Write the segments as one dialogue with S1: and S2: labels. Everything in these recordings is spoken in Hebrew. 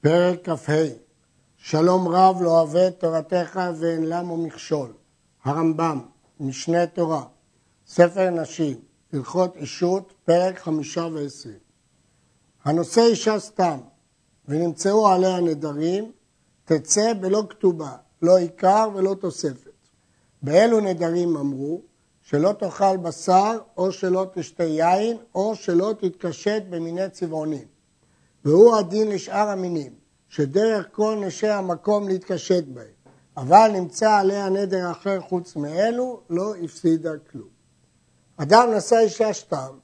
S1: פרק כ"ה שלום רב לא אוהב תורתך ואין למו מכשול. הרמב"ם, משנה תורה, ספר נשים, הלכות אישות, פרק חמישה ועשרים. הנושא אישה סתם ונמצאו עליה נדרים, תצא בלא כתובה, לא עיקר ולא תוספת. באלו נדרים אמרו שלא תאכל בשר או שלא תשתה יין או שלא תתקשט במיני צבעונים. והוא הדין לשאר המינים, שדרך כל נשי המקום להתקשט בהם, אבל נמצא עליה נדר אחר חוץ מאלו, לא הפסידה כלום. אדם נשא אישה שתם,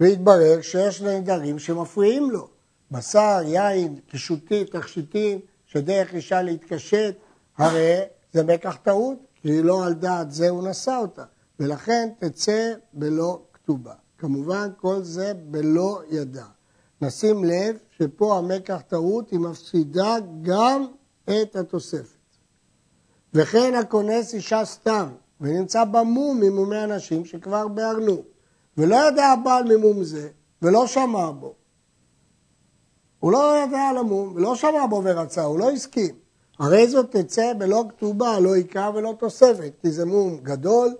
S1: והתברר שיש נדרים שמפריעים לו. בשר, יין, קישוטים, תכשיטים, שדרך אישה להתקשט, הרי זה מקח טעות, כי לא על דעת זה הוא נשא אותה, ולכן תצא בלא כתובה. כמובן כל זה בלא ידע. נשים לב שפה המקח טעות היא מפסידה גם את התוספת. וכן הכונס אישה סתם ונמצא במום ממומי אנשים שכבר בארנו ולא יודע הבעל ממום זה ולא שמע בו. הוא לא ידע על המום ולא שמע בו ורצה, הוא לא הסכים. הרי זאת תצא בלא כתובה, לא עיקר ולא תוספת, כי זה מום גדול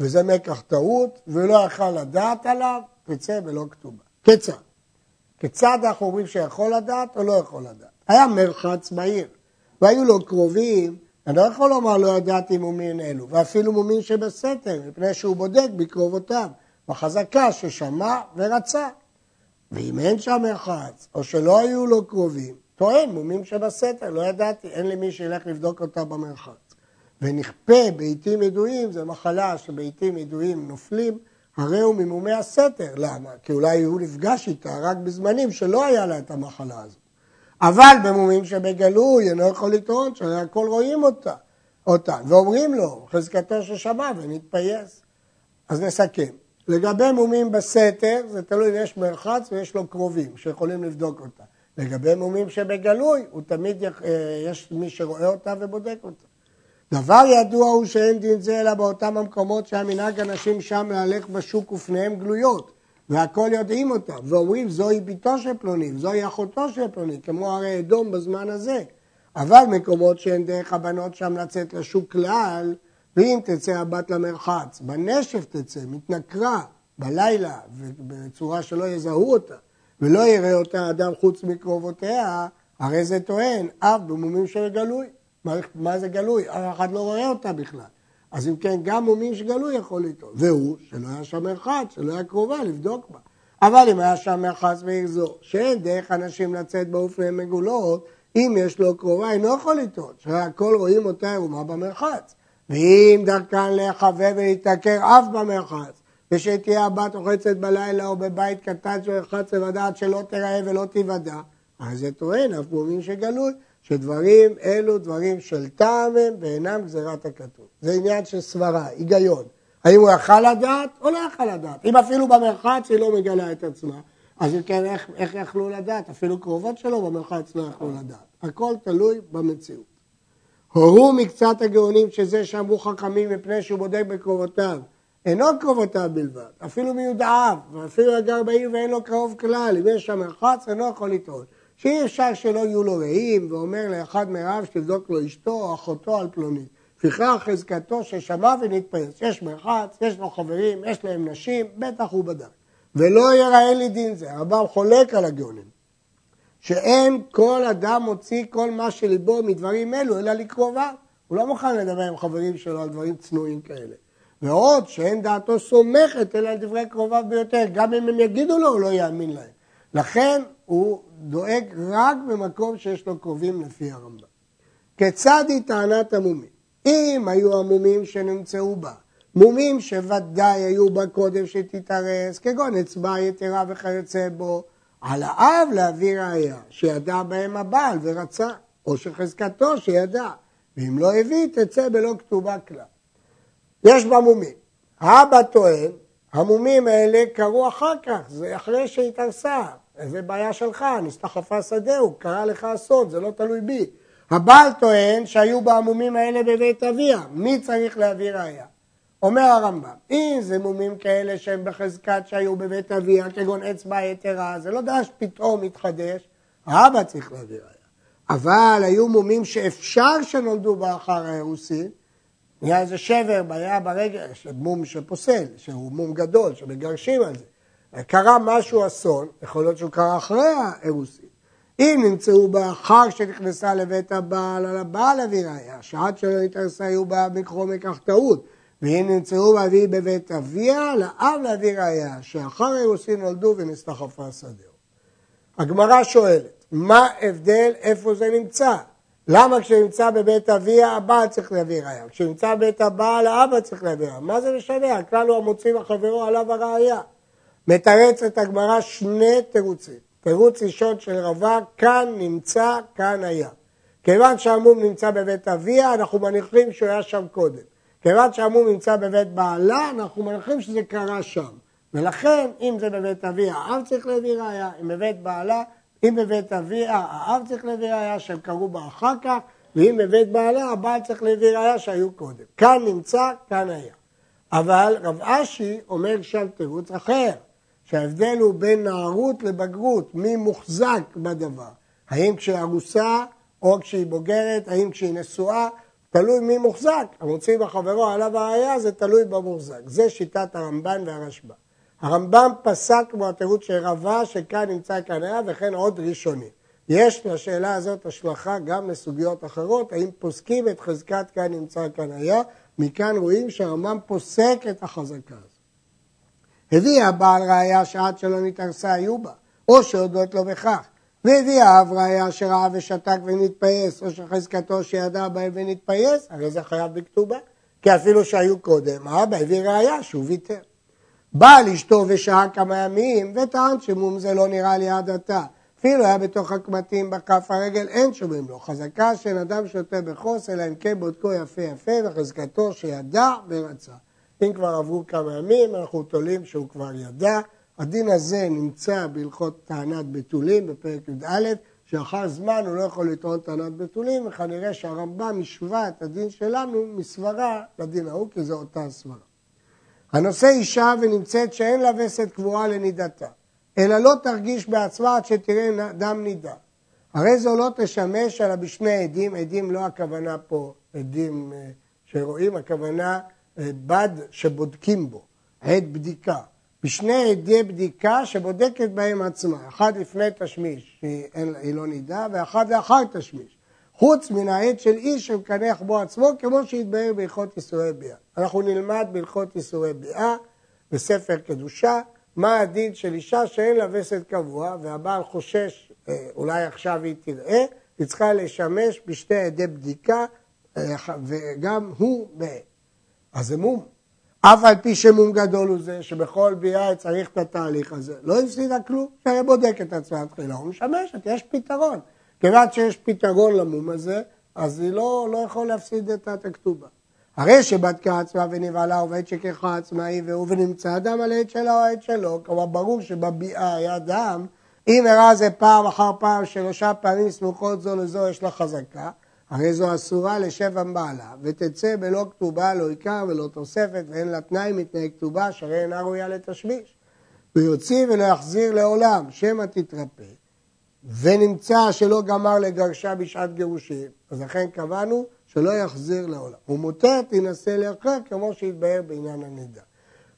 S1: וזה מקח טעות ולא יכל לדעת עליו, תצא בלא כתובה. כיצד? כיצד אנחנו אומרים שיכול לדעת או לא יכול לדעת? היה מרחץ בעיר, והיו לו קרובים, אני לא יכול לומר לא ידעתי מומין אלו, ואפילו מומין שבסתר, מפני שהוא בודק בקרובותיו, בחזקה ששמע ורצה. ואם אין שם מרחץ, או שלא היו לו קרובים, טוען מומים שבסתר, לא ידעתי, אין לי מי שילך לבדוק אותה במרחץ. ונכפה בעיתים ידועים, זו מחלה שבעיתים ידועים נופלים, הרי הוא ממומי הסתר. למה? כי אולי הוא נפגש איתה רק בזמנים שלא היה לה את המחלה הזאת. אבל במומים שבגלוי אינו יכול לטעון שהכל רואים אותה, אותן, ואומרים לו, חזקתו ששמע ונתפייס. אז נסכם. לגבי מומים בסתר, זה תלוי אם יש מרחץ ויש לו קרובים שיכולים לבדוק אותה. לגבי מומים שבגלוי, הוא תמיד, אה, יש מי שרואה אותה ובודק אותה. דבר ידוע הוא שאין דין זה אלא באותם המקומות שהמנהג הנשים שם להלך בשוק ופניהם גלויות והכל יודעים אותם ואומרים זוהי ביתו של פלוני, זוהי אחותו של פלוני, כמו הרי אדום בזמן הזה. אבל מקומות שאין דרך הבנות שם לצאת לשוק כלל, ואם תצא הבת למרחץ, בנשף תצא, מתנכרה, בלילה, בצורה שלא יזהו אותה, ולא יראה אותה אדם חוץ מקרובותיה, הרי זה טוען, אף במומים של גלוי. מה, זה גלוי? אף אחד לא רואה אותה בכלל. אז אם כן, גם מומין שגלוי יכול לטעון. והוא, שלא היה שם מרחץ, שלא היה קרובה לבדוק בה. אבל אם היה שם מרחץ זו, שאין דרך אנשים לצאת באופן מגולות, אם יש לו קרובה, אינו יכול לטעון, שהכל רואים אותה ערומה במרחץ. ואם דרכן להיחווה ולהתעקר אף במרחץ, ושתהיה הבת רוחצת בלילה או בבית קטן של רחץ לבדעת שלא תיראה ולא תיוודע, אז זה טוען אף מומין שגלוי. שדברים אלו דברים של טעם הם ואינם גזירת הכתוב. זה עניין של סברה, היגיון. האם הוא יכל לדעת או לא יכל לדעת? אם אפילו במרחץ היא לא מגלה את עצמה, אז אם כן, איך, איך יכלו לדעת? אפילו קרובות שלו במרחץ לא יכלו לדעת. הכל תלוי במציאות. הורו מקצת הגאונים שזה שאמרו חכמים מפני שהוא בודק בקרובותיו. אינו קרובותיו בלבד, אפילו מיודעיו, ואפילו הגר בעיר ואין לו קרוב כלל, אם יש שם מרחץ אינו יכול לטעון. שאי אפשר שלא יהיו לו רעים, ואומר לאחד מרב שתבדוק לו אשתו או אחותו על פלונית. לפיכך חזקתו ששמע ונתפייס. יש מרחץ, יש לו חברים, יש להם נשים, בטח הוא בדק. ולא יראה לי דין זה. הרמב"ם חולק על הגאונים. שאין כל אדם מוציא כל מה שליבו מדברים אלו, אלא לקרוביו. הוא לא מוכן לדבר עם חברים שלו על דברים צנועים כאלה. ועוד שאין דעתו סומכת אלא על דברי קרוביו ביותר. גם אם הם יגידו לו, הוא לא יאמין להם. לכן הוא דואג רק במקום שיש לו קרובים לפי הרמב"ם. כיצד היא טענת המומים? אם היו המומים שנמצאו בה, מומים שוודאי היו בה קודם שתתארס, כגון אצבע יתרה וכיוצא בו, על האב להביא ראיה שידע בהם הבעל ורצה, או שחזקתו שידע, ואם לא הביא תצא בלא כתובה כלל. יש בה מומים. האבא טוען, המומים האלה קרו אחר כך, זה אחרי שהתארסה, זה בעיה שלך, נסתחפה שדהו, קרה לך אסון, זה לא תלוי בי. הבעל טוען שהיו בעמומים האלה בבית אביה, מי צריך להביא ראיה? אומר הרמב"ם, אם זה מומים כאלה שהם בחזקת שהיו בבית אביה, כגון אצבע יתרה, זה לא דרש פתאום מתחדש, האבא צריך להביא ראיה. אבל היו מומים שאפשר שנולדו באחר האירוסין, נהיה איזה שבר, בעיה ברגל, מום שפוסל, שהוא מום גדול, שמגרשים על זה. קרה משהו אסון, יכול להיות שהוא קרה אחרי האירוסין. אם נמצאו באחר שנכנסה לבית הבעל, על הבעל להביא ראיה, שעד שלא התארסה היו בה מקרו מקח טעות. ואם נמצאו באבי בבית אביה, לאב להביא ראיה, שאחר האירוסין נולדו ונסתחפה שדהו. הגמרא שואלת, מה ההבדל איפה זה נמצא? למה כשנמצא בבית אביה הבעל צריך להביא ראיה? כשנמצא בבית הבעל האבא צריך להביא ראיה. מה זה משנה? הכלל הוא המוציא מחברו עליו הראיה. מתרצת הגמרא שני תירוצים. תירוץ ראשון של רבה, כאן נמצא, כאן היה. כיוון שהמום נמצא בבית אביה, אנחנו מניחים שהוא היה שם קודם. כיוון שהמום נמצא בבית בעלה, אנחנו מניחים שזה קרה שם. ולכן, אם זה בבית אביה, האב צריך להביא ראיה, אם בבית בעלה, אם בבית אביה, האב צריך להביא ראיה שהם קרו בה אחר כך, ואם בבית בעלה, הבעל צריך להביא ראיה שהיו קודם. כאן נמצא, כאן היה. אבל רב אשי אומר שם תירוץ אחר. שההבדל הוא בין נערות לבגרות, מי מוחזק בדבר. האם כשהיא ארוסה או כשהיא בוגרת, האם כשהיא נשואה, תלוי מי מוחזק. המוציא בחברו עליו הראייה זה תלוי במוחזק. זה שיטת הרמב"ן והרשב"א. הרמב"ם פסק כמו התירוץ של רבה שכאן נמצא היה וכן עוד ראשוני. יש לשאלה הזאת השלכה גם לסוגיות אחרות, האם פוסקים את חזקת כאן נמצא היה, מכאן רואים שהרמב"ם פוסק את החזקה הזאת. הביא הבעל ראיה שעד שלא נתארסה היו בה, או שהודות לו בכך. והביא האב ראיה שראה ושתק ונתפייס, או שחזקתו שידע בהם ונתפייס, הרי זה חייב בכתובה. כי אפילו שהיו קודם, האבא הביא ראיה שהוא ויתר. בא לאשתו ושהה כמה ימים, וטען שמום זה לא נראה לי עד עתה. אפילו היה בתוך הקמטים בכף הרגל, אין שומעים לו. חזקה של אדם שותה בחוס, אלא אם כן בודקו יפה יפה, וחזקתו שידע ורצה. אם כבר עברו כמה ימים, אנחנו תולים שהוא כבר ידע. הדין הזה נמצא בהלכות טענת בתולים בפרק י"א, שאחר זמן הוא לא יכול לטעון טענת בתולים, וכנראה שהרמב"ם השווה את הדין שלנו מסברה לדין ההוא, כי זו אותה סברה. הנושא אישה ונמצאת שאין לה וסת קבועה לנידתה, אלא לא תרגיש בעצמה עד שתראה דם נידה. הרי זו לא תשמש אלא בשני עדים, עדים לא הכוונה פה עדים אה, שרואים, הכוונה בד שבודקים בו, עד בדיקה, בשני עדי בדיקה שבודקת בהם עצמה, אחד לפני תשמיש, שהיא לא נידה, ואחד לאחר תשמיש. חוץ מן העד של איש שמקנח בו עצמו, כמו שהתבהר בהלכות איסורי ביאה. אנחנו נלמד בהלכות איסורי ביאה, בספר קדושה, מה הדין של אישה שאין לה וסת קבוע, והבעל חושש, אה, אולי עכשיו היא תראה, היא צריכה לשמש בשתי עדי בדיקה, אה, וגם הוא בעד. אז זה מום. אף על פי שמום גדול הוא זה, שבכל ביאה צריך את התהליך הזה. לא הפסידה כלום, שהיה בודק את עצמה תחילה, הוא משמשת, יש פתרון. כיוון שיש פתרון למום הזה, אז היא לא, לא יכול להפסיד את הכתובה. הרי שבדקה עצמה ונבהלה עובד שכחה עצמה היא והוא ונמצא דם על העד שלה או העד שלו, כלומר ברור שבביאה היה דם, אם הראה זה פעם אחר פעם שלושה פעמים סמוכות זו לזו יש לה חזקה, הרי זו אסורה לשבע בעלה, ותצא בלא כתובה, לא עיקר ולא תוספת, ואין לה תנאי מתנאי כתובה, שהרי אינה ראויה לתשמיש. ויוציא ולא יחזיר לעולם, שמא תתרפא. ונמצא שלא גמר לגרשה בשעת גירושים, אז לכן קבענו שלא יחזיר לעולם. ומותר תינשא לאחר, כמו שהתבהר בעניין הנידה.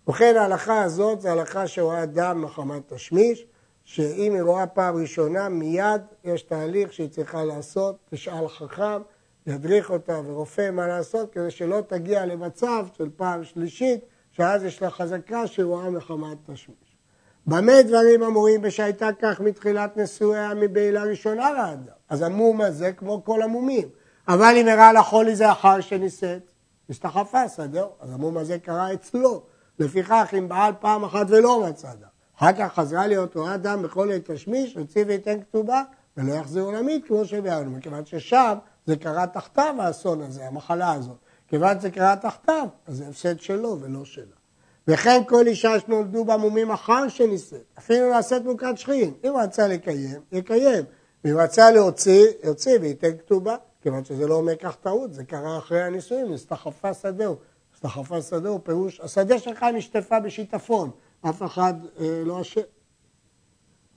S1: ובכן ההלכה הזאת זה הלכה שרואה דם מחמת תשמיש, שאם היא רואה פעם ראשונה, מיד יש תהליך שהיא צריכה לעשות, תשאל חכם, ידריך אותה ורופא מה לעשות, כדי שלא תגיע למצב של פעם שלישית, שאז יש לה חזקה שהיא רואה מחמת תשמיש. במה דברים אמורים בשהייתה כך מתחילת נשואיה מבעילה ראשונה לאדם? אז המום הזה כמו כל המומים. אבל אם הראה לחולי זה אחר שנישאת, הסתחפה שדהו, אז המום הזה קרה אצלו. לפיכך, אם בעל פעם אחת ולא מצא דם, אחר כך חזרה להיות רואה דם בכל עת תשמיש, הוציא וייתן כתובה, ולא יחזיר עולמית כמו שביארנו, מכיוון ששם זה קרה תחתיו האסון הזה, המחלה הזאת. כיוון שזה קרה תחתיו, אז זה הפסד שלו ולא שלה. וכן כל אישה שנולדו בה מומים אחר שנישאת, אפילו נעשית מוכת שכין. אם רצה לקיים, יקיים. ואם רצה להוציא, יוציא וייתן כתובה. כיוון שזה לא אומר כך טעות, זה קרה אחרי הנישואים, נסתחפה שדהו. נסתחפה שדהו, פירוש, השדה שלך נשטפה בשיטפון. אף אחד אה, לא אשם.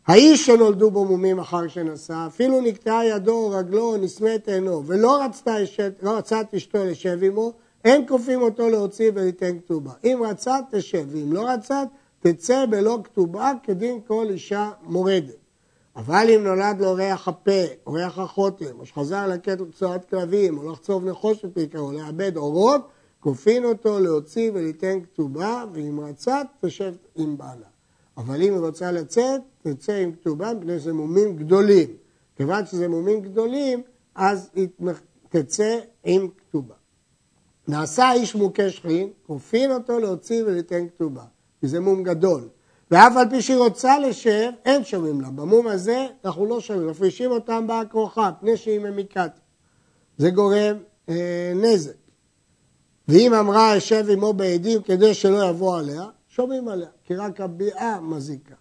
S1: האיש שנולדו בו מומים אחר שנשא, אפילו נקטעה ידו או רגלו או נסמת עינו, ולא רצתה אשת, לא רצה את אשתו לשב עמו, אין כופים אותו להוציא וליתן כתובה. אם רצה, תשב, ואם לא רצה, תצא בלא כתובה כדין כל אישה מורדת. אבל אם נולד לו ריח הפה, או ריח החותם, או שחזר לקט צורת כלבים, או לחצוב נחושת בעיקרו, לאבד אורות, כופין אותו להוציא וליתן כתובה, ואם רצה, תשב עם בעלה. אבל אם היא רוצה לצאת, תצא עם כתובה, מפני שזה מומים גדולים. כיוון שזה מומים גדולים, אז היא תצא עם כתובה. נעשה איש מוכה שכין, כופין אותו להוציא וליתן כתובה, כי זה מום גדול. ואף על פי שהיא רוצה לשב, אין שומעים לה. במום הזה אנחנו לא שומעים, מפרישים אותם באה כרוחה, פני שהיא ממיקת. זה גורם אה, נזק. ואם אמרה אשב עמו בעדים כדי שלא יבוא עליה, שומעים עליה, כי רק הביאה מזיקה.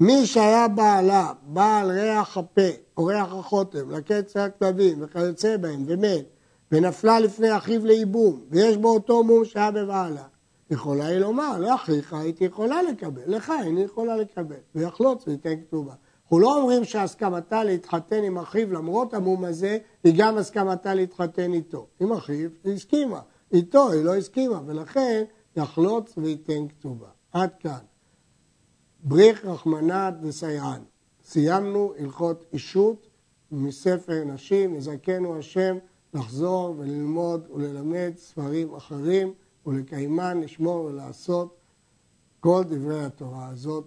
S1: מי שהיה בעלה, בעל ריח הפה או ריח החותם, לקץ הכתבים וכיוצא בהם ומת, ונפלה לפני אחיו לייבום, ויש בו אותו מום שהיה בבעלה, יכולה היא לומר, לאחיך הייתי יכולה לקבל, לך איני יכולה לקבל, ויחלוץ וייתן כתובה. אנחנו לא אומרים שהסכמתה להתחתן עם אחיו למרות המום הזה, היא גם הסכמתה להתחתן איתו. עם אחיו היא הסכימה, איתו היא לא הסכימה, ולכן יחלוץ וייתן כתובה. עד כאן. בריך רחמנא דסייען. סיימנו הלכות אישות מספר נשים, נזכנו השם לחזור וללמוד וללמד ספרים אחרים ולקיימן, לשמור ולעשות כל דברי התורה הזאת.